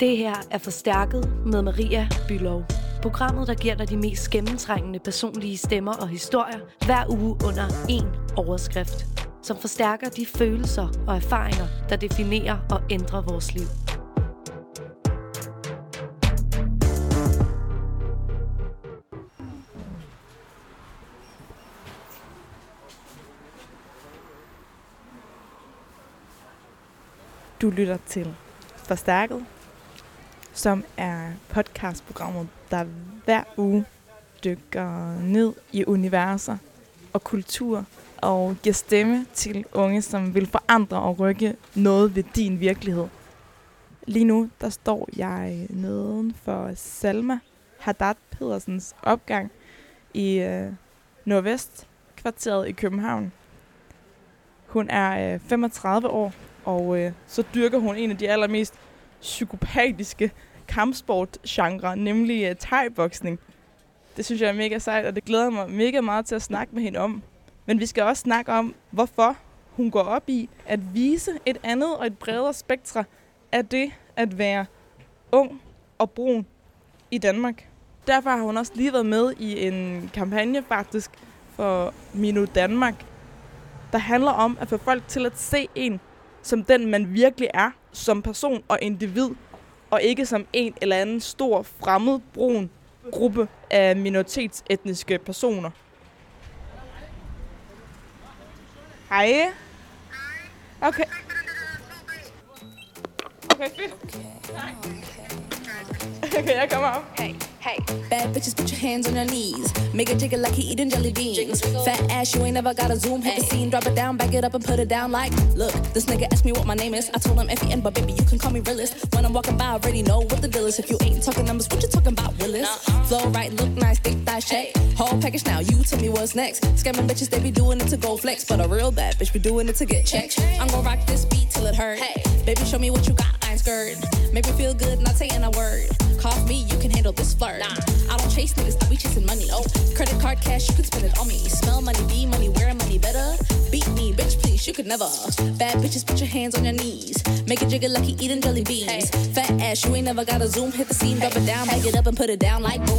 Det her er Forstærket med Maria Bylov. Programmet, der giver dig de mest gennemtrængende personlige stemmer og historier hver uge under én overskrift. Som forstærker de følelser og erfaringer, der definerer og ændrer vores liv. Du lytter til Forstærket, som er podcastprogrammet, der hver uge dykker ned i universer og kultur og giver stemme til unge, som vil forandre og rykke noget ved din virkelighed. Lige nu, der står jeg neden for Salma Haddad Pedersens opgang i øh, Nordvest kvarteret i København. Hun er øh, 35 år, og øh, så dyrker hun en af de allermest psykopatiske kampsportgenre, nemlig uh, thai-boksning. Det synes jeg er mega sejt, og det glæder mig mega meget til at snakke med hende om. Men vi skal også snakke om, hvorfor hun går op i at vise et andet og et bredere spektre af det at være ung og brun i Danmark. Derfor har hun også lige været med i en kampagne faktisk for Mino Danmark, der handler om at få folk til at se en som den, man virkelig er som person og individ, og ikke som en eller anden stor, fremmed, brun gruppe af minoritetsetniske personer. Hej. Okay. Okay, fedt. Okay, jeg kommer op. Hey, hey. Bad bitches, put your hands on your knees. Make a jiggle like he eating jelly beans. Fat ass, you ain't never got a zoom. Hit the scene, drop it down, back it up and put it down like. Look, this nigga asked me what my name is. I told him F-E-N, but baby, you can call me realist. When I'm walking by, I already know what the deal is. If you ain't talking numbers, what you talking about, Willis? Flow right, look nice, thick thigh shape. Whole package now, you tell me what's next. Scamming bitches, they be doing it to go flex. But a real bad bitch be doing it to get checked. I'm gonna rock this beat till it hurt. Hey, baby, show me what you got, Scared. Make me feel good, not saying a word. Cough me, you can handle this flirt. I don't chase niggas, I be chasing money. Oh, credit card cash, you can spend it on me. Smell money, be money, wear money better. Beat me, bitch, please, you could never. Bad bitches, put your hands on your knees. Make a jiggle like you eating jelly beans. Fat ass, you ain't never got a zoom. Hit the scene, drop it down, back it up and put it down like boom.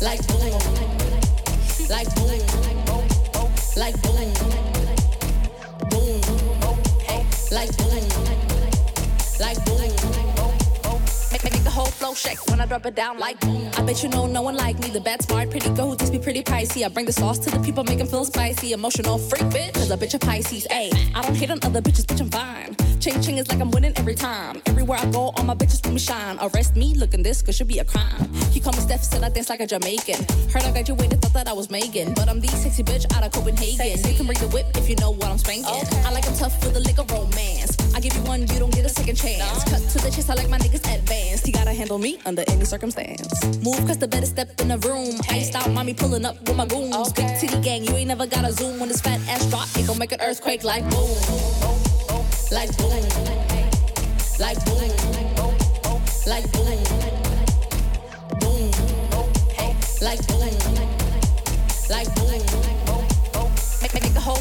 Like boom. Like boom. Like boom. Boom. Make the whole flow shake when I drop it down like boom. I bet you know no one like me. The bad, smart, pretty girl who just be pretty pricey. I bring the sauce to the people, make them feel spicy. Emotional freak bitch, cause a bitch of Pisces. Ayy, I don't hate on other bitches, bitch, I'm fine. Ching ching is like I'm winning every time. Everywhere I go, all my bitches put me shine. Arrest me, looking this, cause should be a crime. He call me Steph, said I dance like a Jamaican. Heard I graduated, thought that I was Megan. But I'm the sexy bitch out of Copenhagen. You can bring the whip if you know what I'm spanking. I like 'em tough with a lick of romance. I give you one, you don't get a second chance. Cut to the chase, I like my niggas advanced. He gotta handle me under any circumstance. Move, cause the better step in the room. Iced out, mommy pulling up with my goons. Big titty gang, you ain't never got a zoom. When this fat ass drop, it gon' make an earthquake like boom. Like boom. Like boom. Like boom. Boom. Like boom. Like boom. The whole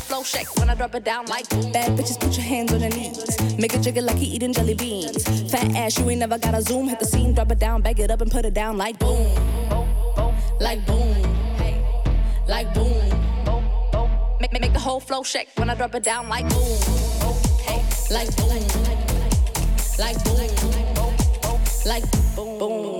flow shake when I drop it down like boom. Bad bitches, put your hands on your knees. Make a jiggle like you eating jelly beans. Fat ass, you ain't never got a zoom. Hit the scene, drop it down, back it up and put it down like boom. Like boom. Like boom. Make, make, make the whole flow shake when I drop it down like boom. Like boom. Like boom. Like boom. boom.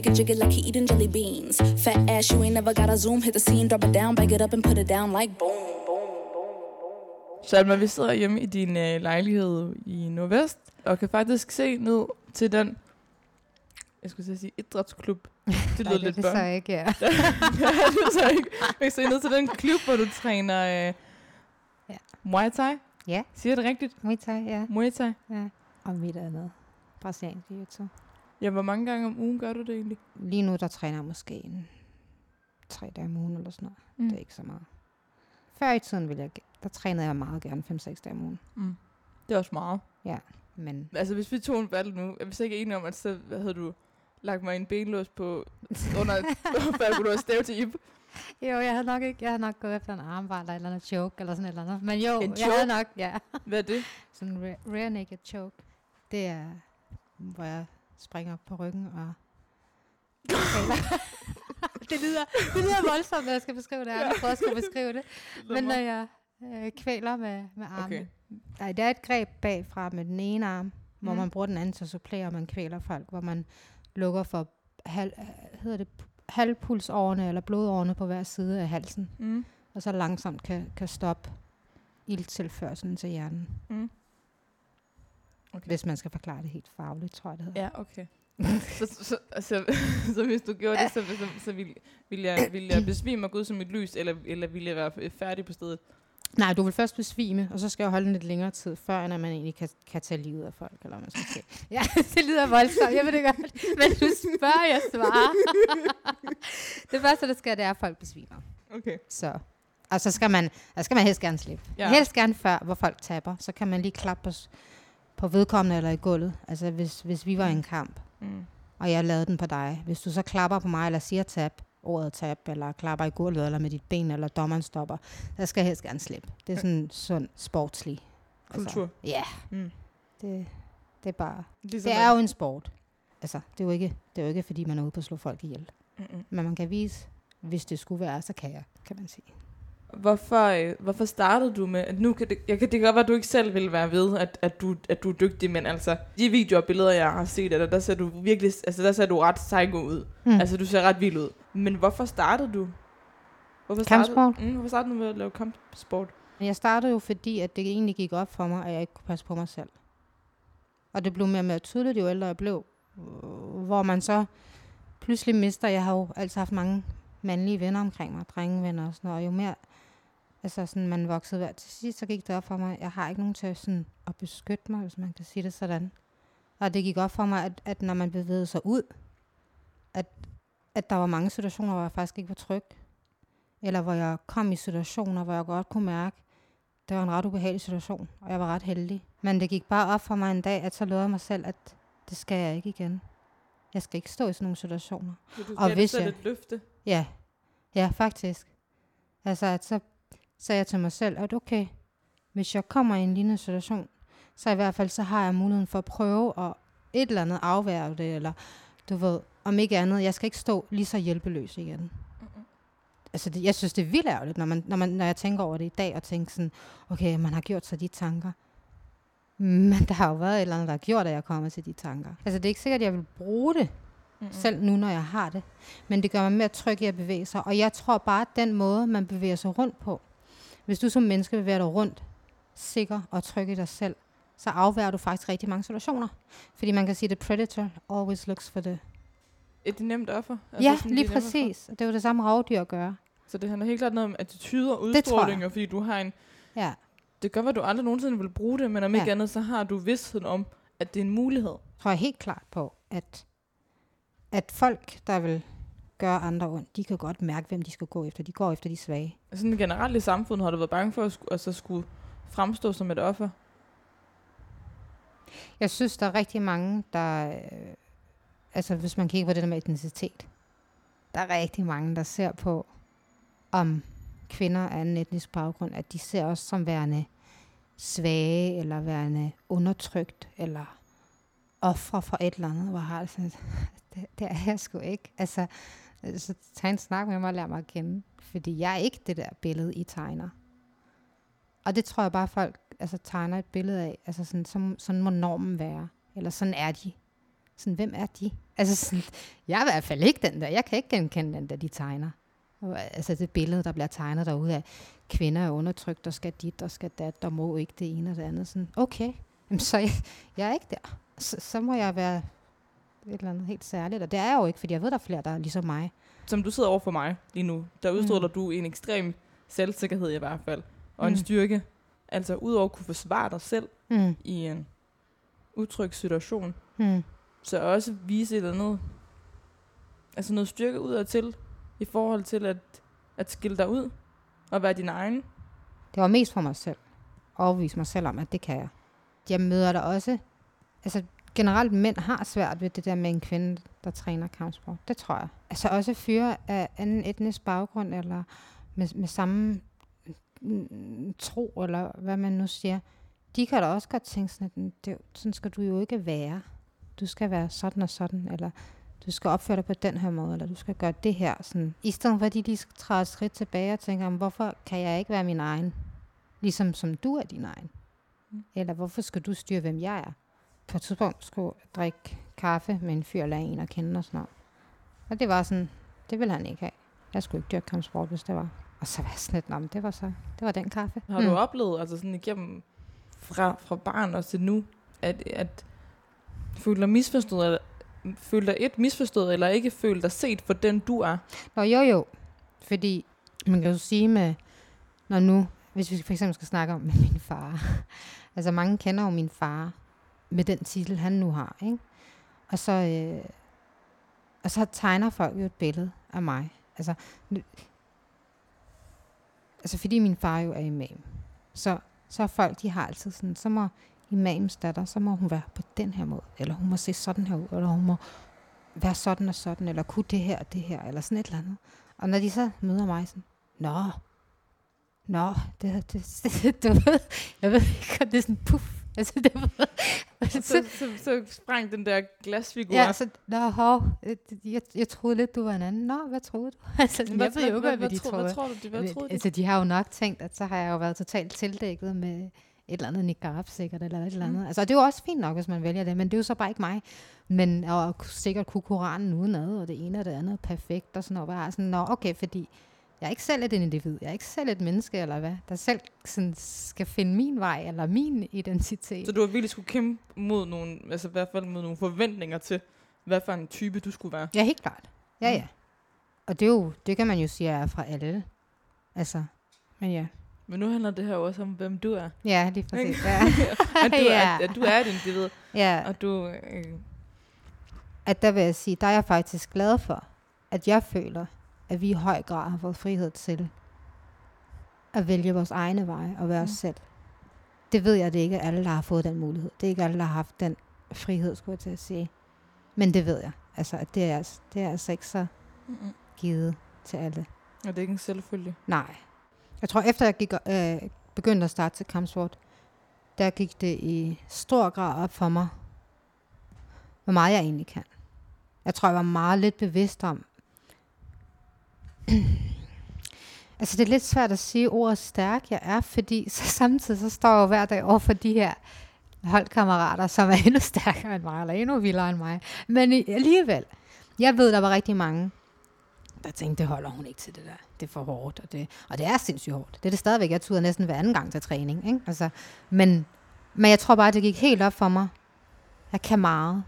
Make a jiggle like you eating jelly beans. Fat ass, you ain't never got a zoom. Hit the scene, drop it down, back it up and put it down like boom. Salma, vi sidder hjemme i din øh, lejlighed i Nordvest, og kan faktisk se ned til den, jeg skulle sige idrætsklub. Det lyder lidt det er så børn. ikke, ja. ja, det er så ikke. Jeg kan se ned til den klub, hvor du træner øh, Ja. Muay Thai. Ja. Siger det rigtigt? Muay Thai, ja. Muay Thai. ja. Og mit andet. Brasiliansk jiu-jitsu. Ja, hvor mange gange om ugen gør du det egentlig? Lige nu, der træner jeg måske en tre dage om ugen eller sådan noget. Mm. Det er ikke så meget. Før i tiden ville jeg, der trænede jeg meget gerne 5-6 dage om ugen. Mm. Det er også meget. Men Altså, hvis vi tog en battle nu, er vi så ikke enige om, at så, hvad hedder du, lagt mig en benlås på, under, jeg kunne nå at stave til Ip. Jo, jeg havde nok ikke, jeg havde nok gået efter en armbar eller en eller andet choke, eller sådan et eller andet. Men jo, En jeg choke? havde nok, ja. Hvad er det? Sådan en re- rear naked choke. Det er, hvor jeg springer på ryggen og... det, lyder, det lyder voldsomt, når jeg skal beskrive det. Jeg prøvet at beskrive det. Men når jeg øh, kvæler med, med armen. Okay. Nej, det er et greb bagfra med den ene arm, hvor Mhm. man bruger den anden til at supplere, og man kvæler folk, hvor man lukker for halv, hedder det, halvpulsårene eller blodårene på hver side af halsen, Mm. og så langsomt kan, kan stoppe ildtilførselen til hjernen. Mm. Okay. Hvis man skal forklare det helt fagligt, tror jeg det hedder. Ja, okay. så, så, så, altså, så hvis du gjorde det, så, så, så ville, ville, jeg, ville jeg besvime og gå ud som et lys, eller, eller ville jeg være færdig på stedet? Nej, du vil først besvime, og så skal jeg holde den lidt længere tid, før end at man egentlig kan, kan tage livet af folk, eller hvad man skal sige. Ja, det lyder voldsomt, jeg ved det godt. Men du spørger, jeg svarer. det første, der sker, det er, at folk besvimer. Okay. Så. Og så skal man, så skal man helst gerne slippe. Ja. Helst gerne før, hvor folk taber. Så kan man lige klappe på, s- på vedkommende eller i gulvet. Altså hvis, hvis vi var i en kamp, Mm. og jeg lavede den på dig. Hvis du så klapper på mig, eller siger tab, ordet tab, eller klapper i gulvet, eller med dit ben, eller dommeren stopper, så skal jeg helst gerne slippe. Det er sådan en sund, sportslig. Kultur. Altså, ja, Mm. det, det er bare... Ligesom Det er jo en sport. Altså, det er jo ikke, det er jo ikke fordi man er ude på at slå folk ihjel. Mm-mm. Men man kan vise, hvis det skulle være, så kan jeg, kan man sige. Hvorfor, øh, hvorfor startede du med, at nu kan det, jeg kan, det kan godt være, at du ikke selv vil være ved, at, at, du, at du er dygtig, men altså, de videoer og billeder, jeg har set af dig, der ser du virkelig, altså der ser du ret psycho ud. Mm. Altså, du ser ret vild ud. Men hvorfor startede du? Hvorfor Kampsport? Startede, mm, hvorfor startede du med at lave kampsport? Jeg startede jo, fordi at det egentlig gik op for mig, at jeg ikke kunne passe på mig selv. Og det blev mere og mere tydeligt, jo ældre jeg blev. øh, Hvor man så pludselig mister, jeg har jo altid haft mange mandlige venner omkring mig, drengevenner og sådan noget, og jo mere altså sådan, man voksede hver til sidst, så gik det op for mig, jeg har ikke nogen til sådan, at beskytte mig, hvis man kan sige det sådan. Og det gik op for mig, at, at når man bevægede sig ud, at, at der var mange situationer, hvor jeg faktisk ikke var tryg. Eller hvor jeg kom i situationer, hvor jeg godt kunne mærke, det var en ret ubehagelig situation, og jeg var ret heldig. Men det gik bare op for mig en dag, at så lovede jeg mig selv, at det skal jeg ikke igen. Jeg skal ikke stå i sådan nogle situationer. Så du Og hvis jeg- et løfte? Ja, ja, faktisk. Altså, at så sagde jeg til mig selv, at okay, hvis jeg kommer i en lignende situation, så i hvert fald, så har jeg muligheden for at prøve at et eller andet afværge det, eller du ved, om ikke andet, jeg skal ikke stå lige så hjælpeløs igen. Mm-mm. Altså, det, jeg synes, det er vildt ærgerligt, når, man, når, man, når jeg tænker over det i dag, og tænker sådan, okay, man har gjort sig de tanker. Men der har jo været et eller andet, der har gjort, at jeg kommer til de tanker. Altså, det er ikke sikkert, at jeg vil bruge det, Mm-mm. selv nu, når jeg har det. Men det gør mig mere tryg i at bevæge sig. Og jeg tror bare, at den måde, man bevæger sig rundt på, hvis du som menneske bevæger dig rundt, sikker og tryg i dig selv, så afværger du faktisk rigtig mange situationer. Fordi man kan sige, at the predator always looks for the... Et nemt offer? ja, sådan, lige præcis. Det er jo det samme rovdyr gør. Så det handler helt klart noget om attitude og Det tror jeg. udstråling, og fordi du har en... Ja, Det være, at du aldrig nogensinde vil bruge det, men om Ja. ikke andet, så har du vidstheden om, at det er en mulighed. tror jeg helt klart på, at, at folk, der vil gøre andre ondt, de kan godt mærke, hvem de skal gå efter. De går efter de svage. Sådan generelt i samfundet har du været bange for at skulle, altså skulle fremstå som et offer. Jeg synes, der er rigtig mange, der... Øh, altså, hvis man kigger på det der med etnicitet. Der er rigtig mange, der ser på, om kvinder af en etnisk baggrund, at de ser os som værende svage, eller værende undertrykt, eller ofre for et eller andet, hvor har det det, det er jeg sgu ikke. Altså, Øh, så tag en snak med mig og lær mig at kende. Fordi jeg er ikke det der billede, I tegner. Og det tror jeg bare, folk altså, tegner et billede af. Altså sådan, sådan, sådan må normen være. Eller sådan er de. Sådan, hvem er de? Altså sådan, jeg er i hvert fald ikke den der. Jeg kan ikke genkende den der, de tegner. Altså det billede, der bliver tegnet derude af, kvinder er undertrykt, der skal dit, der skal dat, der må ikke det ene og det andet. Sådan, okay, Jamen, så jeg, jeg er ikke der. Så, så må jeg være et eller andet helt særligt. Og det er jeg jo ikke, fordi jeg ved, der er flere, der er ligesom mig. Som du sidder over for mig lige nu, der udstråler Mm. du en ekstrem selvsikkerhed i hvert fald, og en Mm. styrke. Altså udover at kunne forsvare dig selv Mm. i en utryg situation, Mm. så også vise et eller andet, altså noget styrke ud til, i forhold til at, at skille dig ud og være din egen. Det var mest for mig selv. Overbevise mig selv om, at det kan jeg. Jeg møder der også... Altså, generelt mænd har svært ved det der med en kvinde, der træner kampsport. Det tror jeg. Altså også fyre af anden etnisk baggrund, eller med, med samme mm, tro, eller hvad man nu siger, de kan da også godt tænke sådan, at det, sådan skal du jo ikke være. Du skal være sådan og sådan, eller du skal opføre dig på den her måde, eller du skal gøre det her. Sådan. I stedet for, at de lige skal træde et skridt tilbage og tænker, hvorfor kan jeg ikke være min egen? Ligesom som du er din egen. Mm. Eller hvorfor skal du styre, hvem jeg er? På et tidspunkt skulle drikke kaffe med en fyr, eller en og kende og sådan noget. Og det var sådan, det ville han ikke have. Jeg skulle ikke dyrke kampsport, hvis det var. Og så var jeg sådan lidt, men det var så, det var den kaffe. Har du mm. oplevet, altså sådan igennem fra, fra barn og til nu, at, at føle dig misforstået, eller føle dig et misforstået, eller ikke føle dig set for den, du er? Nå jo jo, fordi man kan jo sige med, når nu, hvis vi for eksempel skal snakke om med min far. altså mange kender jo min far med den titel, han nu har, ikke? Og så, øh, og så tegner folk jo et billede af mig. Altså, altså fordi min far jo er imam, så, så er folk, de har altid sådan, så må imams datter, så må hun være på den her måde, eller hun må se sådan her ud, eller hun må være sådan og sådan, eller kunne det her og det her, eller sådan et eller andet. Og når de så møder mig sådan, Nå, Nå, det, det, det, det, ved, jeg ved ikke, det er sådan puff. Altså, det var, så, så, så, så sprang den der glasfigur. Ja, så, nå, hov, jeg, jeg troede lidt, du var en anden. Nå, hvad troede du? Altså, hvad, jeg ved jo ikke, hvad, hvad, de troede. Hvad tror du, hvad troede de? Altså, de har jo nok tænkt, at så har jeg jo været totalt tildækket med et eller andet niqab sikkert, eller et eller andet. Mm. Altså, det er jo også fint nok, hvis man vælger det, men det er jo så bare ikke mig. Men og sikkert kunne Koranen udenad, og det ene og det andet perfekt, og sådan noget. Bare sådan, nå, okay, fordi jeg er ikke selv et individ, jeg er ikke selv et menneske, eller hvad, der selv sådan skal finde min vej, eller min identitet. Så du har virkelig skulle kæmpe mod nogle, altså i hvert fald mod nogle forventninger til, hvad for en type du skulle være? Ja, helt klart. Ja, mm. ja. Og det, er jo, det kan man jo sige er fra alle. Altså, men ja. Men nu handler det her også om, hvem du er. Ja, lige præcis. Ja. at, du ja. er, at du er et individ. Ja. Og du... Øh, at der vil jeg sige, der er jeg faktisk glad for, at jeg føler, at vi i høj grad har fået frihed til at vælge vores egne veje og være mm. os selv. Det ved jeg, det er ikke alle, der har fået den mulighed. Det er ikke alle, der har haft den frihed, skulle jeg til at sige. Men det ved jeg. Altså, at det er, det er altså ikke så mm givet til alle. Og det er ikke en selvfølge. Nej. Jeg tror, efter jeg gik, øh, begyndte at starte til kampsport, der gik det i stor grad op for mig, hvor meget jeg egentlig kan. Jeg tror, jeg var meget lidt bevidst om, altså det er lidt svært at sige ordet stærk jeg er, fordi så samtidig så står jeg jo hver dag over for de her holdkammerater, som er endnu stærkere end mig, eller endnu vildere end mig. Men alligevel, jeg ved, der var rigtig mange, der tænkte, det holder hun ikke til det der. Det er for hårdt. Og det, og det er sindssygt hårdt. Det er det stadigvæk. Jeg tuder næsten hver anden gang til træning. Ikke? Altså, men, men jeg tror bare, det gik helt op for mig. Jeg kan meget.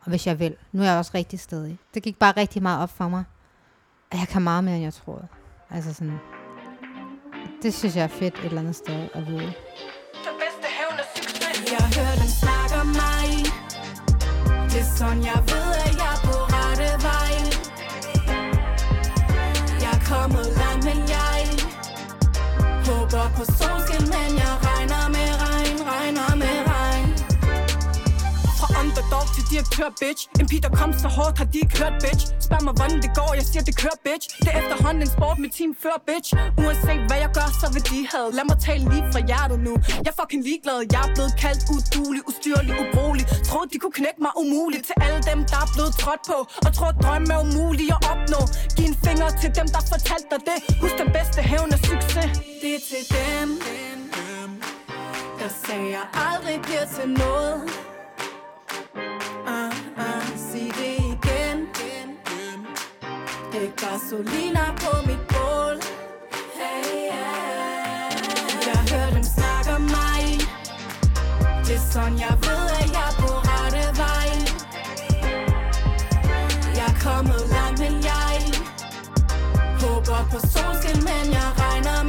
Og hvis jeg vil. Nu er jeg også rigtig stedig. Det gik bare rigtig meget op for mig jeg kan meget mere, end jeg troede. Altså sådan, det synes jeg er fedt et eller andet sted at vide. Jeg hører den snakke om mig Det er sådan jeg ved at jeg er på rette vej Jeg er kommet langt men jeg Håber på solskin direktør bitch. En pige der kom så hårdt har de ikke hørt bitch? Spørg mig, hvordan det går, jeg siger, det kører, bitch. Det er efterhånden en sport med team før, bitch. Uanset hvad jeg gør, så vil de have. Lad mig tale lige fra hjertet nu. Jeg er fucking ligeglad, jeg er blevet kaldt udulig Ustyrlig, ubrugelig. Troede, de kunne knække mig umuligt. Til alle dem, der er blevet trådt på. Og tror, drømme er umulige at opnå. Giv en finger til dem, der fortalte dig det. Husk den bedste hævn af succes. Det er til dem Der sagde, jeg aldrig bliver til noget. Gasolina på mit bål. Hey, yeah. Jeg hører dem snakke om mig. Det er sådan jeg ved at jeg er på rette vej. Jeg er kommet langt men jeg Håber på solskin men jeg regner med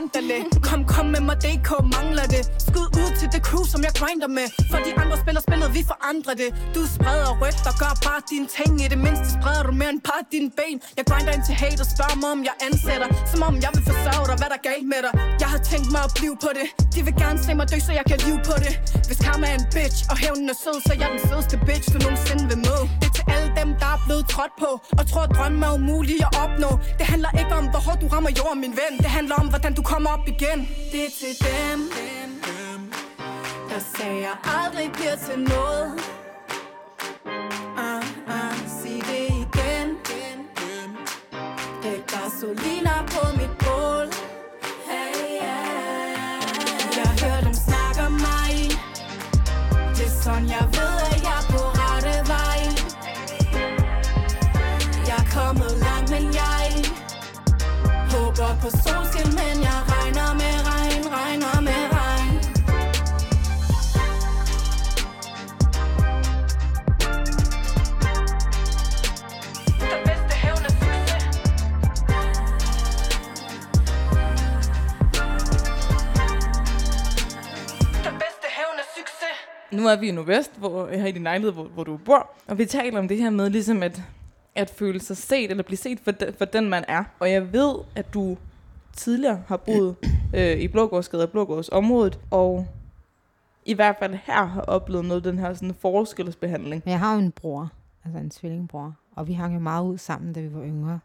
regn Kom, kom med mig, DK mangler det. Skud ud til det crew, som jeg grinder med. For de andre spiller spillet, vi forandrer det. Du spreder rygter, gør bare dine ting. I det mindste spreder du mere end bare dine ben. Jeg grinder ind til hate og spørger mig, om jeg ansætter. Som om jeg vil forsørge dig, hvad der er galt med dig. Jeg har tænkt mig at blive på det. De vil gerne se mig dø, så jeg kan live på det. Hvis karma er en bitch, og hævnen er sød Så jeg er den sødeste bitch, du nogensinde vil møde alle dem, der er blevet trådt på Og tror, at drømme er umulige at opnå. Det handler ikke om, hvor hårdt du rammer jorden, min ven. Det handler om, hvordan du kommer op igen. Det er til dem Der sagde, jeg aldrig bliver til noget. Uh, uh, Sig det igen. Det er gasolina på på solskin, men jeg regner med regn, regner med regn Den bedste hævn er succes Den bedste hævn er succes Nu er vi i Nordvest, hvor jeg har i din lejlighed, hvor, hvor du bor. Og vi taler om det her med ligesom at, at føle sig set, eller blive set for, de, for den, man er. Og jeg ved, at du tidligere har boet øh, i Blågårdsgade og Blågårdsområdet, og i hvert fald her har oplevet noget den her sådan forskelsbehandling. Jeg har jo en bror, altså en tvillingbror, og vi hang jo meget ud sammen, da vi var yngre.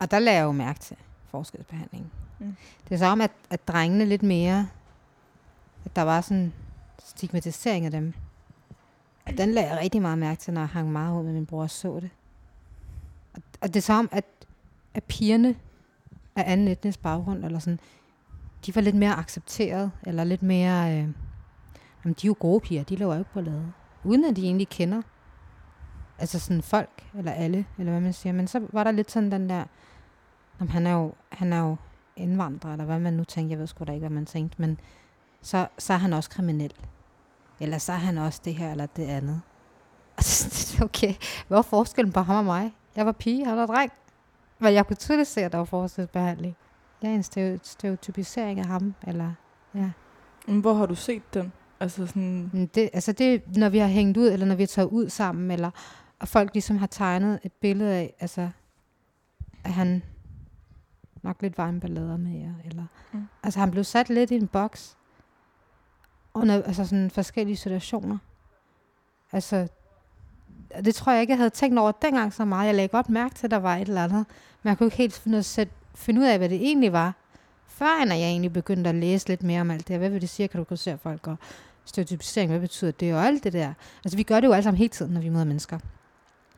Og der lagde jeg jo mærke til forskelsbehandling. Mm. Det er så om, at, at drengene lidt mere, at der var sådan stigmatisering af dem. Og den lagde jeg rigtig meget mærke til, når jeg hang meget ud med min bror og så det. Og, og det er så om, at, at pigerne af anden etnisk baggrund, eller sådan, de var lidt mere accepteret, eller lidt mere, øh, jamen de er jo gode piger, de laver jo ikke på lade. Uden at de egentlig kender, altså sådan folk, eller alle, eller hvad man siger. Men så var der lidt sådan den der, jamen, han er jo, han er jo indvandrer, eller hvad man nu tænkte, jeg ved sgu da ikke, hvad man tænkte, men så, så er han også kriminel. Eller så er han også det her, eller det andet. Okay, hvad var forskellen på ham og mig? Jeg var pige, han var dreng. Men jeg kunne tydeligt se, at der var forskelsbehandling. Er en stereo- stereotypisering af ham, eller ja. Men Hvor har du set den? Altså sådan, Det, altså det, når vi har hængt ud, eller når vi har taget ud sammen, eller og folk ligesom har tegnet et billede af, altså, at han nok lidt var en ballader med jer, eller, Mm. mm. altså han blev sat lidt i en boks, under altså sådan forskellige situationer. Altså, det tror jeg ikke, jeg havde tænkt over dengang så meget. Jeg lagde godt mærke til, at der var et eller andet, men jeg kunne ikke helt finde, sæt, finde ud af, hvad det egentlig var. Før når jeg egentlig begyndte at læse lidt mere om alt det her. Hvad vil det sige, at kategorisere folk og stereotypisering, hvad betyder det og alt det der. Altså vi gør det jo alle sammen hele tiden, når vi møder mennesker.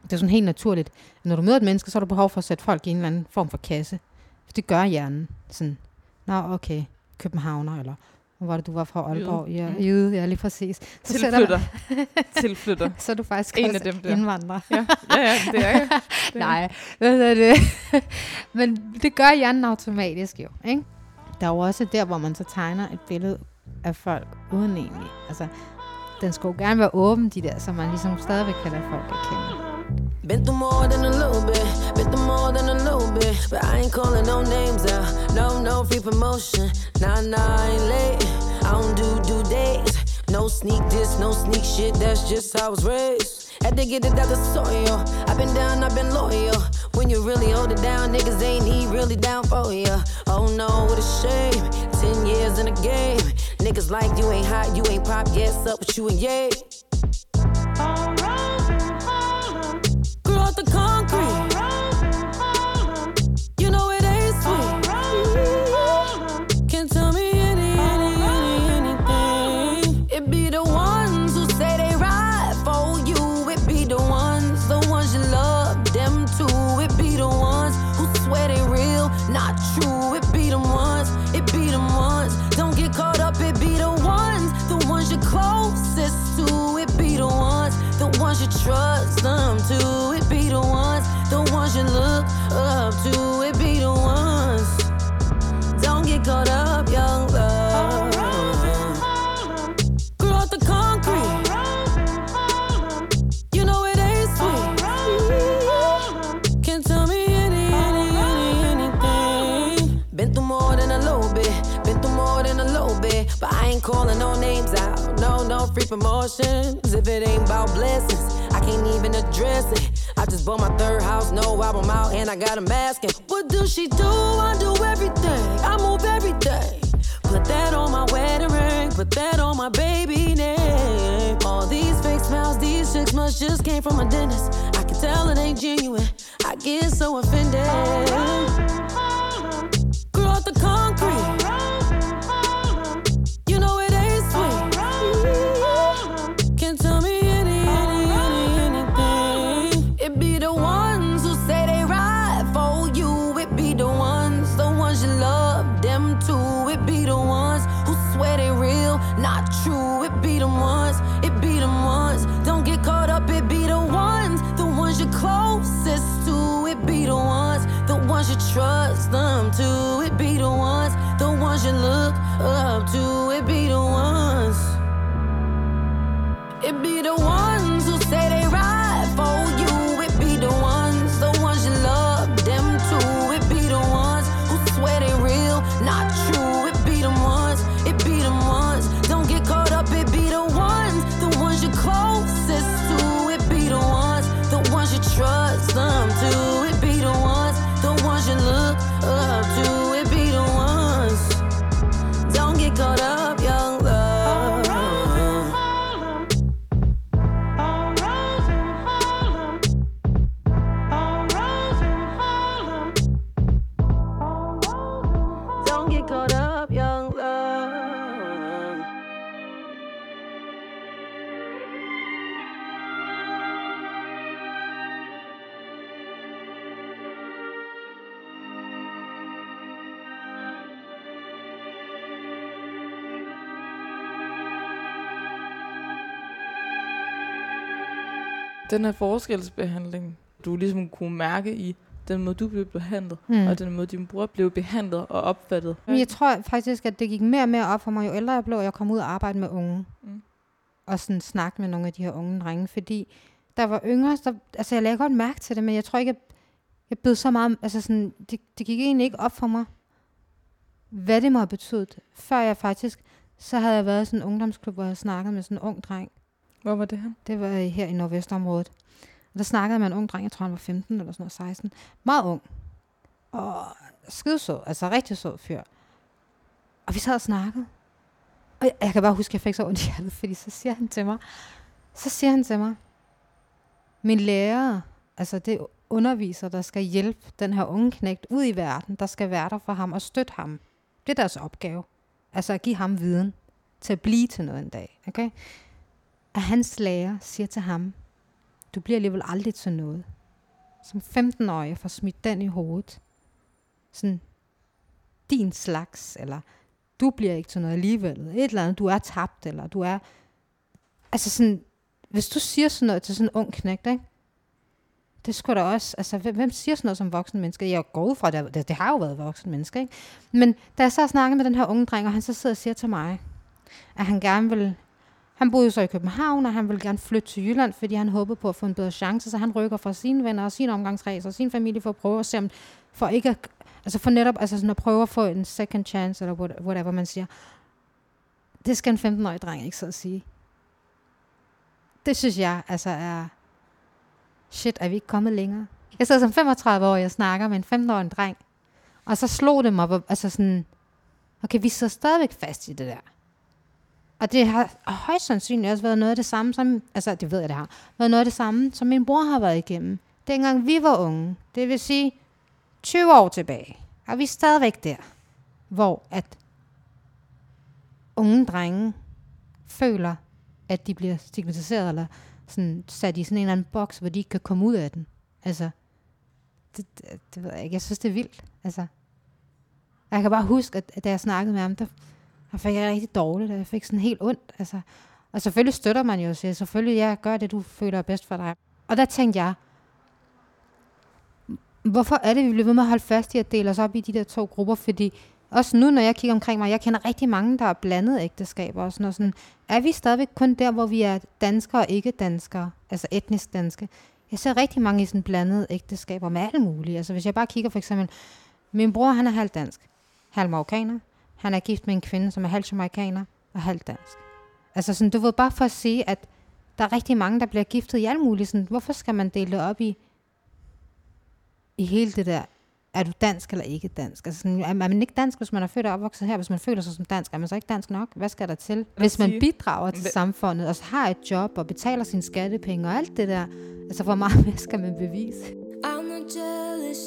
Det er sådan helt naturligt. Når du møder et menneske, så har du behov for at sætte folk i en eller anden form for kasse. For det gør hjernen. Sådan, nå okay, Københavner, eller hvor var det, du var fra Aalborg? Jyde. Ja, Mm. jyde, ja, lige præcis. Så, tilflytter. tilflytter. så er du faktisk En af dem der. indvandrer. Ja, ja, ja, det er jeg. Det er Nej, hvad er det? Men det gør hjernen automatisk jo, ikke? Der er jo også der, hvor man så tegner et billede af folk uden egentlig. Altså, den skulle gerne være åben, de der, så man ligesom stadigvæk kan lade folk at kende. Been through more than a little bit, been through more than a little bit, but I ain't calling no names out. No, no free promotion. Nah, nah, I ain't late. I don't do due days. No sneak this, no sneak shit. That's just how I was raised. Had to get it out the soil. I've been down, I've been loyal. When you really hold it down, niggas ain't he really down for ya. Oh no, what a shame. Ten years in the game. Niggas like you ain't hot, you ain't pop. Yes, up with you and yay. Grew the concrete. No names out. No, no free promotions. If it ain't about blessings, I can't even address it. I just bought my third house, no album out, and I got a mask. And what does she do? I do everything. I move everything. Put that on my wedding ring, put that on my baby name. All these fake smiles, these six months just came from a dentist. I can tell it ain't genuine. I get so offended. Trust them to. It be the ones, the ones you look up to. Den her forskelsbehandling, du ligesom kunne mærke i den måde, du blev behandlet, Mm. og den måde, din bror blev behandlet og opfattet. Men jeg tror faktisk, at det gik mere og mere op for mig, jo ældre jeg blev, og jeg kom ud og arbejde med unge. Mm. Og sådan snakke med nogle af de her unge drenge. Fordi der var yngre, der, altså jeg lagde godt mærke til det, men jeg tror ikke, jeg, jeg bed så meget, altså sådan, det, det gik egentlig ikke op for mig, hvad det må have betydet. Før jeg faktisk, så havde jeg været i sådan en ungdomsklub, hvor jeg snakkede med sådan en ung dreng. Hvor var det her? Det var øh, her i Nordvestområdet. Og der snakkede man en ung dreng, jeg tror han var 15 eller sådan noget, 16. Meget ung. Og skidesød, altså rigtig sød fyr. Og vi sad og snakkede. Og jeg, jeg kan bare huske, at jeg fik så ondt i hjertet, fordi så siger han til mig, så siger han til mig, min lærer, altså det underviser, der skal hjælpe den her unge knægt ud i verden, der skal være der for ham og støtte ham. Det er deres opgave. Altså at give ham viden til at blive til noget en dag. Okay? At hans lærer siger til ham, du bliver alligevel aldrig til noget. Som 15-årig får smidt den i hovedet. Sådan, din slags, eller du bliver ikke til noget alligevel. Et eller andet, du er tabt, eller du er... Altså sådan, hvis du siger sådan noget til sådan en ung knægt, ikke? Det skulle da også, altså hvem, hvem siger sådan noget som voksen menneske? Jeg går ud fra, det, det, det har jo været voksen menneske, ikke? Men da jeg så snakker med den her unge dreng, og han så sidder og siger til mig, at han gerne vil han boede jo så i København, og han ville gerne flytte til Jylland, fordi han håbede på at få en bedre chance, så han rykker fra sine venner og sin omgangskreds og sin familie for at prøve at se om, for ikke at, altså for netop altså sådan at prøve at få en second chance, eller whatever man siger. Det skal en 15-årig dreng ikke så at sige. Det synes jeg altså er, shit, er vi ikke kommet længere? Jeg sidder som 35 år, og jeg snakker med en 15-årig dreng, og så slog det mig, altså sådan, okay, vi sidder stadigvæk fast i det der. Og det har højst sandsynligt også været noget af det samme, som, altså det ved jeg, det har, været noget af det samme, som min bror har været igennem. Dengang vi var unge, det vil sige 20 år tilbage, er vi stadigvæk der, hvor at unge drenge føler, at de bliver stigmatiseret, eller sådan sat i sådan en eller anden boks, hvor de ikke kan komme ud af den. Altså, det, det, det ved jeg ikke. Jeg synes, det er vildt. Altså, jeg kan bare huske, at, at da jeg snakkede med ham, der, og fik jeg rigtig dårligt, og jeg fik sådan helt ondt. Altså, og selvfølgelig støtter man jo sig. siger, selvfølgelig, ja, gør det, du føler er bedst for dig. Og der tænkte jeg, hvorfor er det, vi bliver ved med at holde fast i at dele os op i de der to grupper? Fordi også nu, når jeg kigger omkring mig, jeg kender rigtig mange, der er blandet ægteskaber og sådan noget. Sådan, er vi stadigvæk kun der, hvor vi er danskere og ikke danskere, altså etnisk danske? Jeg ser rigtig mange i sådan blandede ægteskaber med alt muligt. Altså hvis jeg bare kigger for eksempel, min bror han er halvdansk, halv marokkaner. Han er gift med en kvinde, som er halvt jamaikaner. og halvt dansk. Altså sådan, du ved, bare for at sige, at der er rigtig mange, der bliver giftet i alt muligt. Sådan, hvorfor skal man dele det op i, i hele det der, er du dansk eller ikke dansk? Altså sådan, er man ikke dansk, hvis man er født og opvokset her? Hvis man føler sig som dansk, er man så ikke dansk nok? Hvad skal der til? Hvis man bidrager til samfundet, og så har et job, og betaler sine skattepenge og alt det der, altså hvor meget mere skal man bevise? I'm not jealous,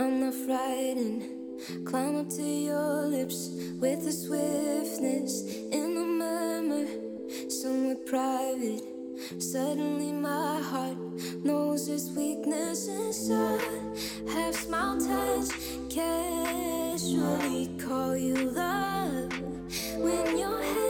I'm not frightened. Climb up to your lips with a swiftness in the murmur, somewhere private. Suddenly my heart knows its weakness inside. Half smile touch, casually call you love. When your hand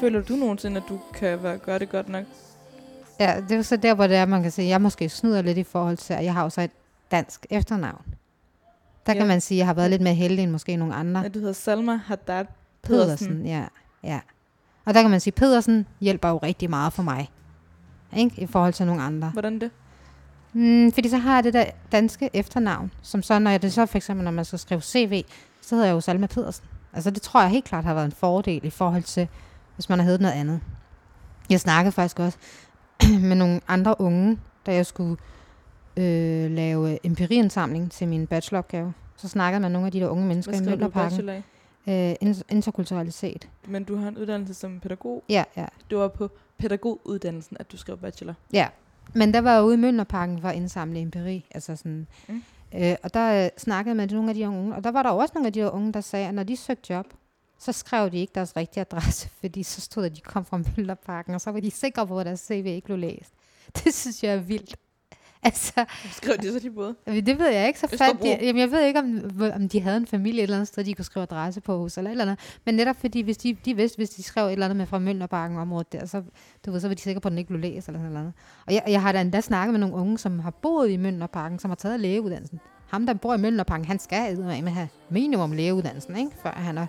Føler du nogensinde, at du kan være, gøre det godt nok? Ja, det er så der, hvor det er, man kan sige, at jeg måske snyder lidt i forhold til, at jeg har jo så et dansk efternavn. Der Ja. kan man sige, at jeg har været lidt mere heldig end måske nogle andre. Ja, du hedder Salma Haddad Pedersen, Pedersen. ja, ja. Og der kan man sige, at Pedersen hjælper jo rigtig meget for mig. Ikke? I forhold til nogle andre. Hvordan det? Mm, fordi så har jeg det der danske efternavn, som så, når jeg det så for eksempel, når man skal skrive CV, så hedder jeg jo Salma Pedersen. Altså det tror jeg helt klart har været en fordel i forhold til, hvis man har heddet noget andet. Jeg snakkede faktisk også med nogle andre unge, da jeg skulle øh, lave empiriindsamling til min bacheloropgave. Så snakkede man med nogle af de der unge mennesker i du Møllerparken. Øh, in- interkulturalitet. Men du har en uddannelse som pædagog. Ja, ja. Det var på pædagoguddannelsen, at du skrev bachelor. Ja, men der var jeg ude i Mønderparken for at indsamle empiri. Altså sådan, Mm. øh, og der øh, snakkede man med nogle af de unge, og der var der også nogle af de unge, der sagde, at når de søgte job, så skrev de ikke deres rigtige adresse, fordi så stod der, at de kom fra Møllerparken, og så var de sikre på, at deres CV ikke blev læst. Det synes jeg er vildt. Altså, skrev de så de både? det ved jeg ikke. Så fandt de, jamen, jeg ved ikke, om, om de havde en familie et eller andet sted, de kunne skrive adresse på hos, eller et eller andet. Men netop fordi, hvis de, de vidste, hvis de skrev et eller andet med fra Møllerparken området der, så, du ved, så var de sikre på, at den ikke blev læst, eller sådan noget. Og jeg, jeg har da endda snakket med nogle unge, som har boet i Møllerparken, som har taget lægeuddannelsen. Ham, der bor i Møllerparken, han skal med have minimum lægeuddannelsen, ikke? før han er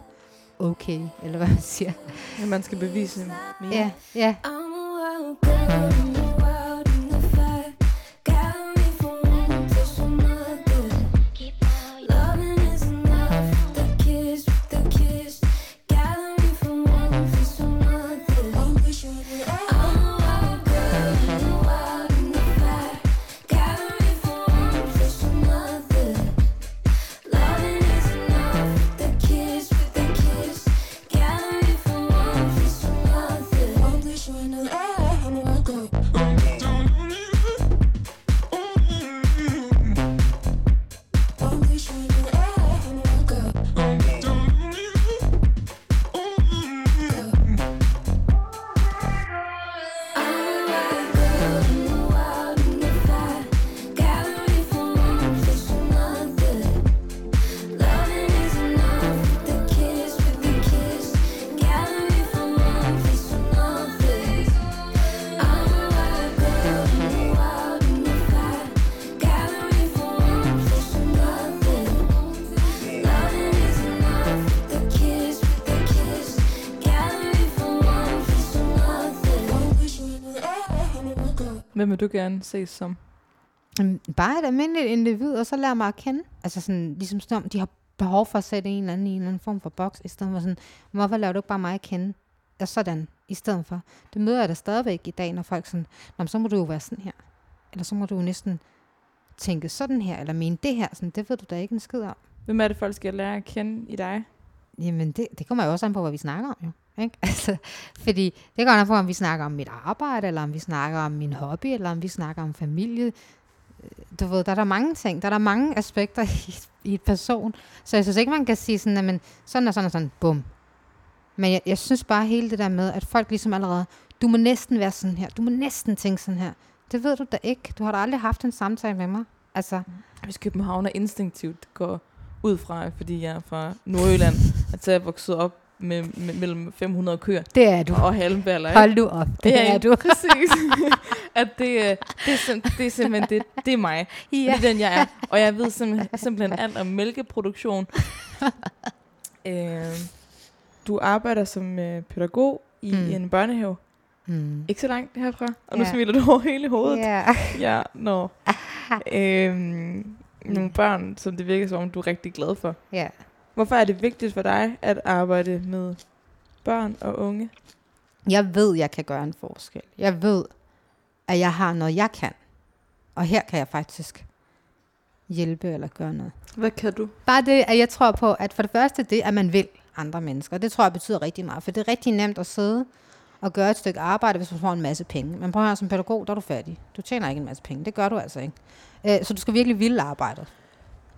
okay, eller hvad man siger. Ja, man skal bevise mere. Ja, ja. I'm Hvem vil du gerne ses som? Bare et almindeligt individ, og så lære mig at kende. Altså sådan, ligesom som om, de har behov for at sætte en eller anden i en eller anden form for boks, i stedet for sådan, hvorfor laver du ikke bare mig at kende? Og sådan. i stedet for. Det møder jeg da stadigvæk i dag, når folk sådan, Nå, så må du jo være sådan her. Eller så må du jo næsten tænke sådan her, eller mene det her. Sådan, det ved du da ikke en skid om. Hvem er det, folk skal lære at kende i dig? Jamen, det, det kommer jo også an på, hvad vi snakker om, jo. Ikke? Altså, fordi det går nok på, om vi snakker om mit arbejde, eller om vi snakker om min hobby, eller om vi snakker om familie. Øh, du ved, der er der mange ting. Der er der mange aspekter i, i et person. Så jeg synes ikke, man kan sige sådan, at sådan og sådan og sådan, bum. Men jeg, jeg synes bare hele det der med, at folk ligesom allerede, du må næsten være sådan her, du må næsten tænke sådan her. Det ved du da ikke. Du har da aldrig haft en samtale med mig. Altså, mm. Hvis København er instinktivt går ud fra, fordi jeg er fra Nordjylland, at jeg er vokset op med, med mellem 500 køer det er du. og halmballer. ikke? Hold du op. Det er du. Præcis. at det, øh, det, er sim- det er simpelthen det, det er mig. Ja. Det er den, jeg er. Og jeg ved simpelthen, simpelthen alt om mælkeproduktion. øh, du arbejder som øh, pædagog i Mm. mm. en børnehave. Mm. Ikke så langt herfra. Og nu Ja. smiler du over hele hovedet. Ja. Ja, nå. øhm, nogle børn, som det virker som om, du er rigtig glad for. ja. Hvorfor er det vigtigt for dig at arbejde med børn og unge? Jeg ved, jeg kan gøre en forskel. Jeg ved, at jeg har noget, jeg kan. Og her kan jeg faktisk hjælpe eller gøre noget. Hvad kan du? Bare det, at jeg tror på, at for det første det, at man vil andre mennesker. Det tror jeg betyder rigtig meget. For det er rigtig nemt at sidde og gøre et stykke arbejde, hvis du får en masse penge. Men prøv at høre, som pædagog, der er du færdig. Du tjener ikke en masse penge. Det gør du altså ikke. Øh, Så du skal virkelig ville arbejdet.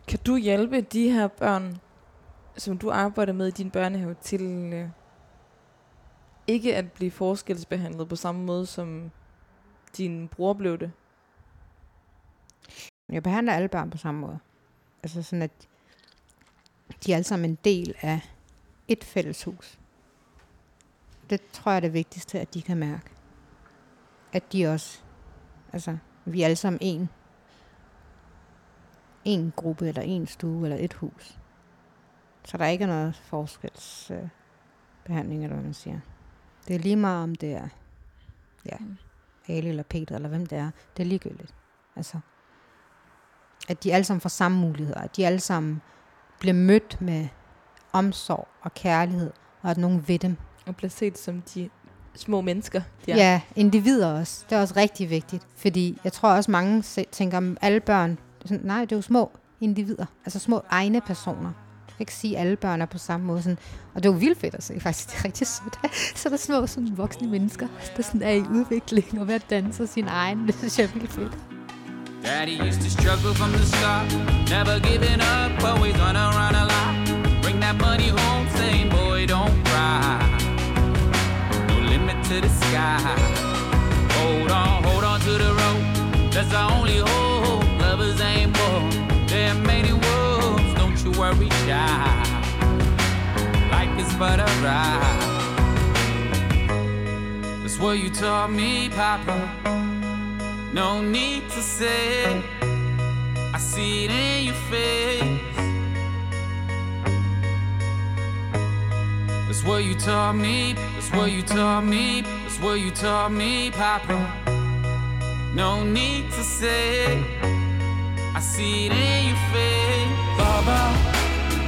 Kan du hjælpe de her børn, som du arbejder med i din børnehave, til øh, ikke at blive forskelsbehandlet på samme måde, som din bror blev det? Jeg behandler alle børn på samme måde. Altså sådan, at de er alle sammen en del af et fælles hus. Det tror jeg er det vigtigste, at de kan mærke. At de også, altså, vi er alle sammen en, en gruppe, eller en stue, eller et hus. Så der ikke er noget forskelsbehandling, øh, behandling, eller hvad man siger. Det er lige meget, om det er, ja, Ali eller Peter, eller hvem det er. Det er ligegyldigt. Altså, at de alle sammen får samme muligheder, at de alle sammen bliver mødt med omsorg og kærlighed, og at nogen ved dem. Og bliver set som de små mennesker. de Ja. er. ja, individer også. Det er også rigtig vigtigt, fordi jeg tror også mange tænker, om alle børn, sådan, nej, det er jo små individer, altså små egne personer. Du kan ikke sige, at alle børn er på samme måde. Sådan, og det er jo vildt fedt at se, faktisk. Det er rigtig sødt. Så er der små sådan, voksne mennesker, der sådan er i udvikling og ved at danse sin egen. Det synes jeg er vildt fedt. Daddy used to struggle from the start, never giving up, always on a run a lot. Bring that money home, saying, boy, don't cry. No limit to the sky. Hold on, hold on to the rope. That's the only hope. Worry, child. Life is but a ride. That's what you taught me, Papa. No need to say, I see it in your face. That's what you taught me, that's what you taught me, that's what you taught me, Papa. No need to say, I see it in your face. Baba,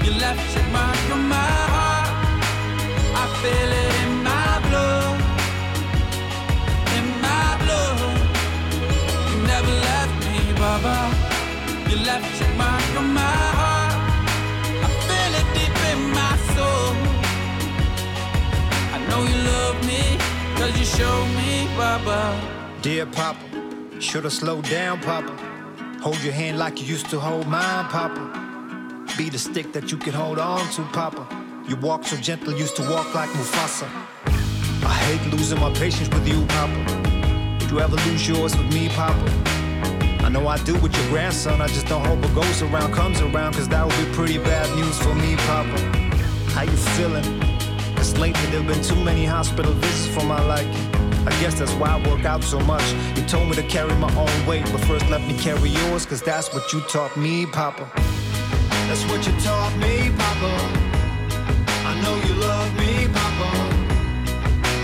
you left your mark on my heart. I feel it in my blood, in my blood. You never left me, Baba. You left your mark on my heart. I feel it deep in my soul. I know you love me, cause you showed me, Baba. Dear Papa, should've slowed down, Papa. Hold your hand like you used to hold mine, Papa. Be the stick that you can hold on to, Papa. You walk so gentle, used to walk like Mufasa. I hate losing my patience with you, Papa. Did you ever lose yours with me, Papa? I know I do with your grandson, I just don't hope what goes around comes around, cause that would be pretty bad news for me, Papa. How you feeling? Cause lately there have been too many hospital visits for my liking. I guess that's why I work out so much. You told me to carry my own weight, but first let me carry yours, cause that's what you taught me, Papa. That's what you taught me, Papa. I know you love me, Papa.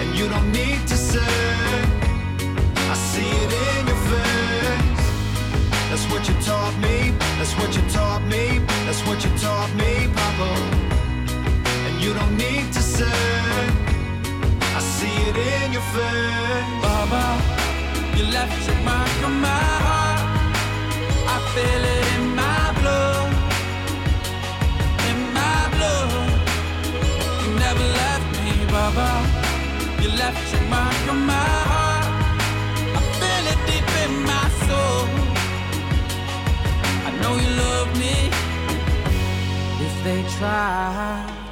And you don't need to say, I see it in your face. That's what you taught me, that's what you taught me, that's what you taught me, Papa. And you don't need to say, it in your face. Baba, you left your mark on my heart. I feel it in my blood. In my blood. You never left me, Baba. You left your mark on my heart. I feel it deep in my soul. I know you love me if they try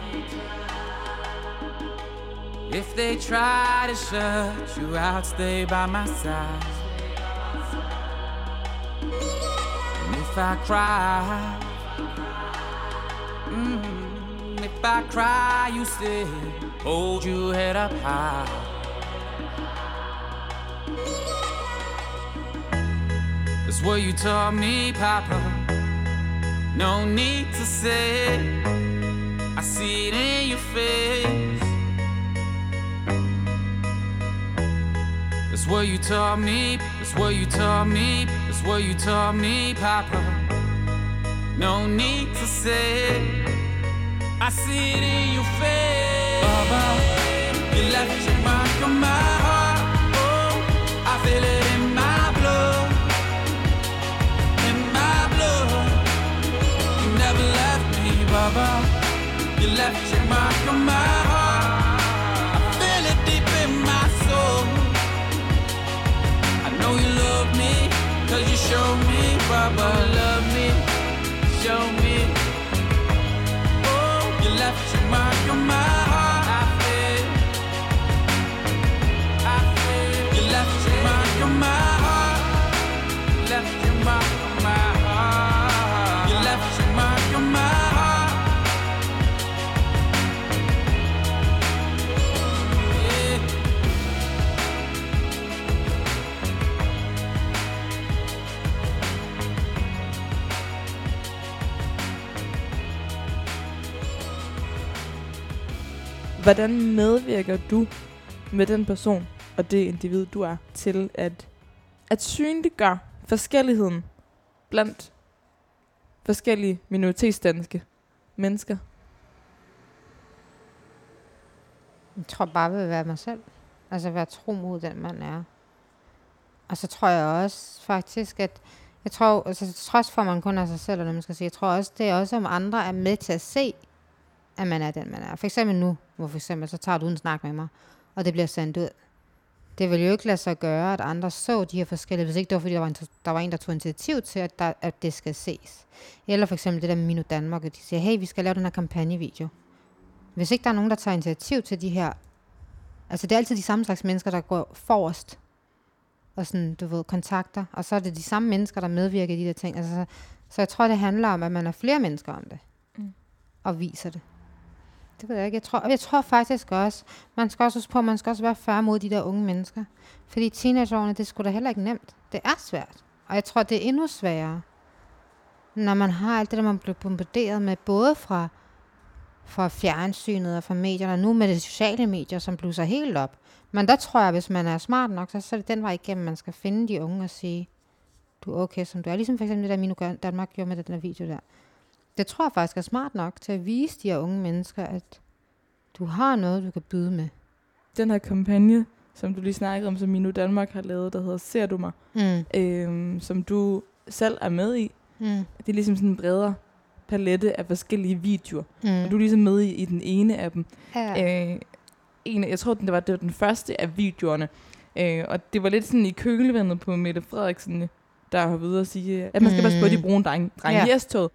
if they try to shut you out, stay by my side. And if I cry, mm, if I cry, you still hold your head up high. That's what you taught me, Papa. No need to say, I see it in your face. That's what you taught me, that's what you taught me, that's what you taught me, Papa. No need to say, I see it in your face. Baba, you left your mark on my heart. Oh, I feel it in my blood, in my blood. You never left me, Baba. You left your mark on my show me, Baba. Love me, show me. Oh, you left your mark on my Hvordan medvirker du med den person og det individ, du er, til at, at synliggøre forskelligheden blandt forskellige minoritetsdanske mennesker? Jeg tror bare, jeg vil være mig selv. Altså være tro mod den, man er. Og så tror jeg også faktisk, at jeg tror, altså trods for, at man kun er sig selv, eller man skal sige, jeg tror også, det er også, om andre er med til at se, at man er den, man er. For eksempel nu, hvor for eksempel, så tager du en snak med mig, og det bliver sendt ud. Det vil jo ikke lade sig gøre, at andre så de her forskellige, hvis ikke det var, fordi der var en, der, var en, der tog initiativ til, at, der, at det skal ses. Eller for eksempel det der med Minu Danmark, at de siger, hey, vi skal lave den her kampagnevideo. Hvis ikke der er nogen, der tager initiativ til de her, altså det er altid de samme slags mennesker, der går forrest, og sådan, du ved, kontakter, og så er det de samme mennesker, der medvirker i de der ting. Altså, så, så jeg tror, det handler om, at man er flere mennesker om det, Mm. og viser det. Det ved jeg ikke. Jeg tror, jeg tror faktisk også, man skal også huske på, at man skal også være færre mod de der unge mennesker. Fordi teenageårene, det skulle da heller ikke nemt. Det er svært. Og jeg tror, det er endnu sværere, når man har alt det, der man bliver bombarderet med, både fra, fra fjernsynet og fra medierne, og nu med de sociale medier, som blusser helt op. Men der tror jeg, hvis man er smart nok, så, så er det den vej igennem, man skal finde de unge og sige, du er okay, som du er. Ligesom for eksempel det der Minu Gør- Danmark gjorde med den der video der. Det tror jeg faktisk er smart nok til at vise de her unge mennesker, at du har noget, du kan byde med. Den her kampagne, som du lige snakkede om, som Minu Danmark har lavet, der hedder Ser du mig, Mm. øhm, som du selv er med i. Mm. Det er ligesom sådan en bredere palette af forskellige videoer. Mm. Og du er ligesom med i, i den ene af dem. ja. Øh, en, jeg tror, den, det, var, det var den første af videoerne. Øh, og det var lidt sådan i kølevandet på Mette Frederiksen, der har været ude at sige, at man skal passe på, de Mm. bruger en dreng, dreng Ja. i S-toget.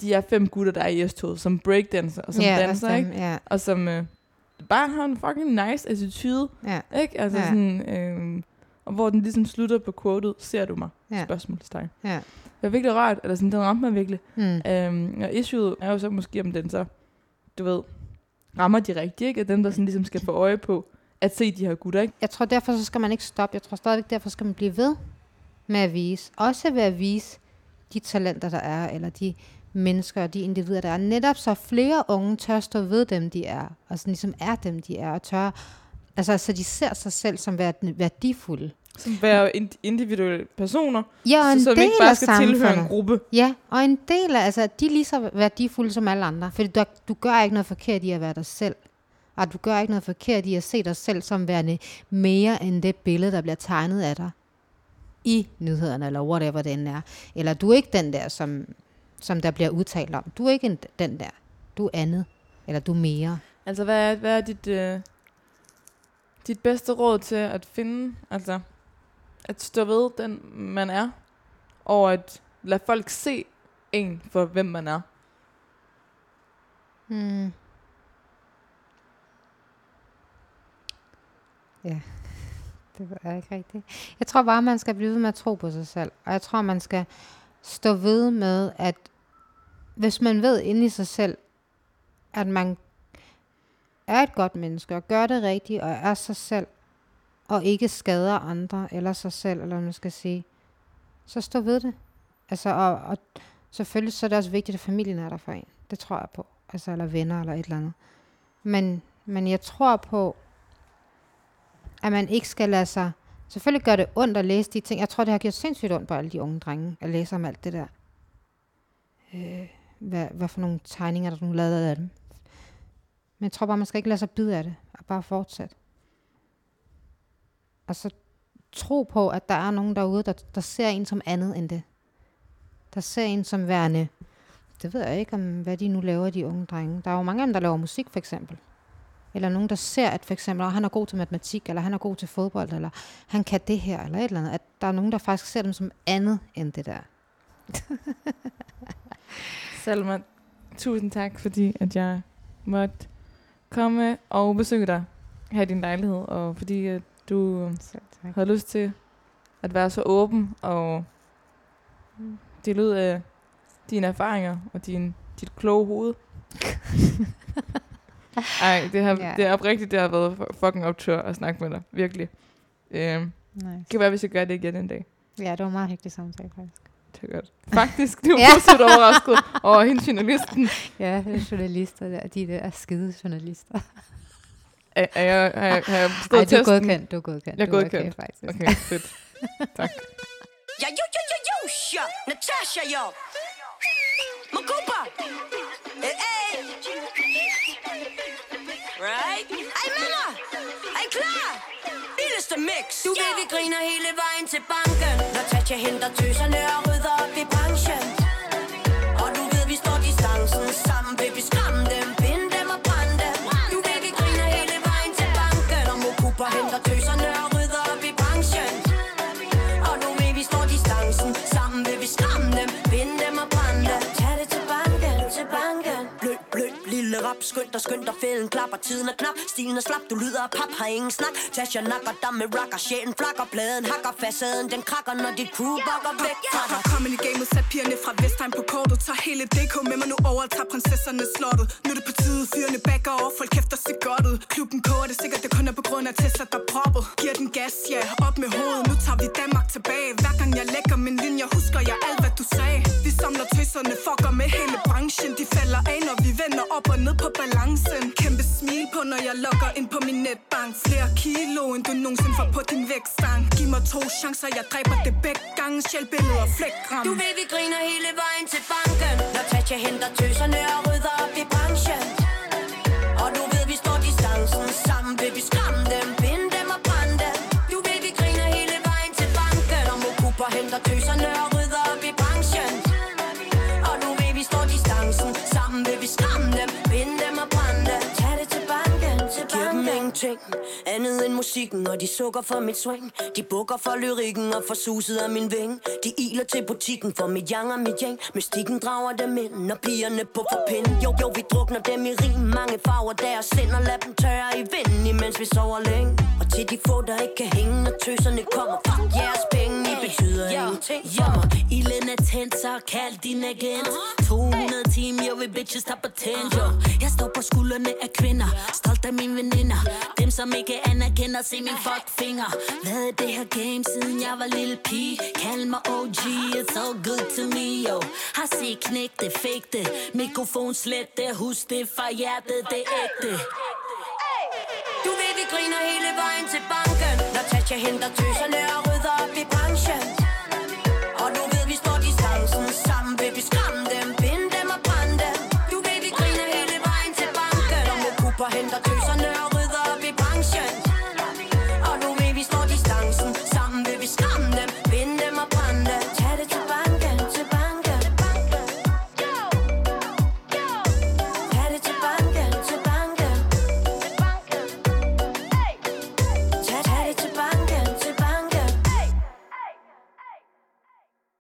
De er fem gutter, der er i S-toget, som breakdancer og som ja, danser, ikke? som- Ja, Og som øh, bare har en fucking nice attitude, ja, ikke? Altså Ja. sådan, øh, og hvor den ligesom slutter på quotet, ser du mig? Ja. Spørgsmålstegn. ja. Det var virkelig rart, eller sådan, den ramte mig virkelig. Mm. Øhm, og issueet er jo så måske, om den så, du ved, rammer de rigtige, ikke? At dem, der sådan ligesom skal få øje på, at se de her gutter, ikke? Jeg tror, derfor så skal man ikke stoppe. Jeg tror stadigvæk, derfor skal man blive ved med at vise. Også ved at vise de talenter, der er, eller de mennesker og de individer, der er. Netop så flere unge tør stå ved dem, de er, og sådan ligesom er dem, de er, og tør, altså så de ser sig selv som værd- værdifulde. Som være ind- individuelle personer, Ja, og en så, så vi del ikke bare skal tilhøre en gruppe. Ja, og en del af, altså, de er lige så værdifulde som alle andre. Fordi du, du gør ikke noget forkert i at være dig selv. Og du gør ikke noget forkert i at se dig selv som værende mere end det billede, der bliver tegnet af dig. i nyhederne, eller whatever det end er. Eller du er ikke den der, som, som der bliver udtalt om. Du er ikke en, den der. Du er andet. Eller du er mere. Altså, hvad er, hvad er dit, øh, dit bedste råd til at finde, altså, at stå ved den, man er, og at lade folk se en for, hvem man er? Hmm. Ja, det er ikke rigtigt. Jeg tror bare, man skal blive ved med at tro på sig selv. Og jeg tror, man skal stå ved med, at hvis man ved inde i sig selv, at man er et godt menneske, og gør det rigtigt, og er sig selv, og ikke skader andre, eller sig selv, eller hvad man skal sige, så stå ved det. Altså, og, og selvfølgelig så er det også vigtigt, at familien er der for en. Det tror jeg på. Altså, eller venner, eller et eller andet. Men, men jeg tror på, at man ikke skal lade sig... Selvfølgelig gør det ondt at læse de ting. Jeg tror, det har gjort sindssygt ondt på alle de unge drenge, at læse om alt det der. Øh, hvad, hvad for nogle tegninger, der er nu lavet af dem. Men jeg tror bare, man skal ikke lade sig bide af det, og bare fortsætte. Og så tro på, at der er nogen derude, der, der ser en som andet end det. Der ser en som værende, det ved jeg ikke, om hvad de nu laver, de unge drenge. Der er jo mange af dem, der laver musik, for eksempel. Eller nogen, der ser, at for eksempel, at han er god til matematik, eller han er god til fodbold, eller han kan det her, eller et eller andet. At der er nogen, der faktisk ser dem som andet end det der. Salma, tusind tak, fordi at jeg måtte komme og besøge dig her i din lejlighed, og fordi at du tak. havde lyst til at være så åben og dele ud af dine erfaringer og din, dit kloge hoved. Ej, det, har, Ja. det er oprigtigt, det har været fu- fucking optur at snakke med dig. Virkelig. Øhm, Nice. det kan være, hvis jeg gør det igen en dag. Ja, det var en meget hyggelig samtale, faktisk. Det er godt. Faktisk, du var Ja. positivt overrasket over hende journalisten. Ja, det er journalister der, de der skide journalister. Er, er jeg, har jeg, har jeg Ej, du er godkendt, du er godkendt. Jeg er godkendt. Okay, faktisk. Okay, fedt. tak. Ja, jo, jo, jo, jo, ja. Natasha, jo. Makuba. Til mix. Du ved, vi griner hele vejen til banken. Når Tatja henter tøserne og rydder op i branchen. Dig, skynd dig, fælden klapper Tiden er knap, stilen er slap Du lyder af pap, har ingen snak. Tasha nakker dig med rocker Sjælen flakker, pladen hakker Facaden, den krakker Når dit crew bakker væk fra dig. Kom ind i gamet, sat pigerne fra Vestheim på kortet. Tag hele DK med mig nu over tager prinsesserne slottet. Nu er det på tide, fyrene backer over Folk kæft og ser godt ud. Klubben koger det sikkert, det kun er på grund af Tesla, der proppet. Giver den gas, ja, op med hovedet. Nu tager vi Danmark tilbage. Hver gang jeg lægger min linje, husker jeg alt, hvad du sagde. Vi samler tøserne, fucker med hele branchen. De falder af, når vi vender op og ned på balancen Kæmpe smil på, når jeg logger ind på min netbank. Flere kilo, end du nogensinde får på din vægtstang Giv mig to chancer, jeg dræber det begge gange. Sjælbilleder, flækram Du ved, vi griner hele vejen til banken. Når Tatja henter tøserne og rydder op i branchen. Og du ved, vi står distancen Sammen vil vi ting. Andet end musikken Og de sukker for mit swing. De bukker for lyrikken Og for suset af min ving. De iler til butikken For mit yang og mit yang Mystikken drager dem ind Når pigerne på for pind Jo, jo, vi drukner dem i rim. Mange farver der sind Og lad dem tørre i vinden Imens vi sover længe. Og til de få der ikke kan hænge Når tøserne kommer. Fuck jeres penge. Betyder ingenting. For mig Ilden er tændt, så kald din agent. 200 timer, jeg vil bitches tage patent, jo Jeg står på skuldrene af kvinder. Stolt af mine veninder. Dem som ikke anerkender, se min fuck finger Hvad er det her game, siden jeg var lille pige? Kald mig OG, it's all good to me, yo. Har set knæk det, fake det Mikrofon slet det, husk det fra hjertet, det er ægte. Du ved, vi griner hele vejen til banken. Når Tatja henter tøserne og rydder op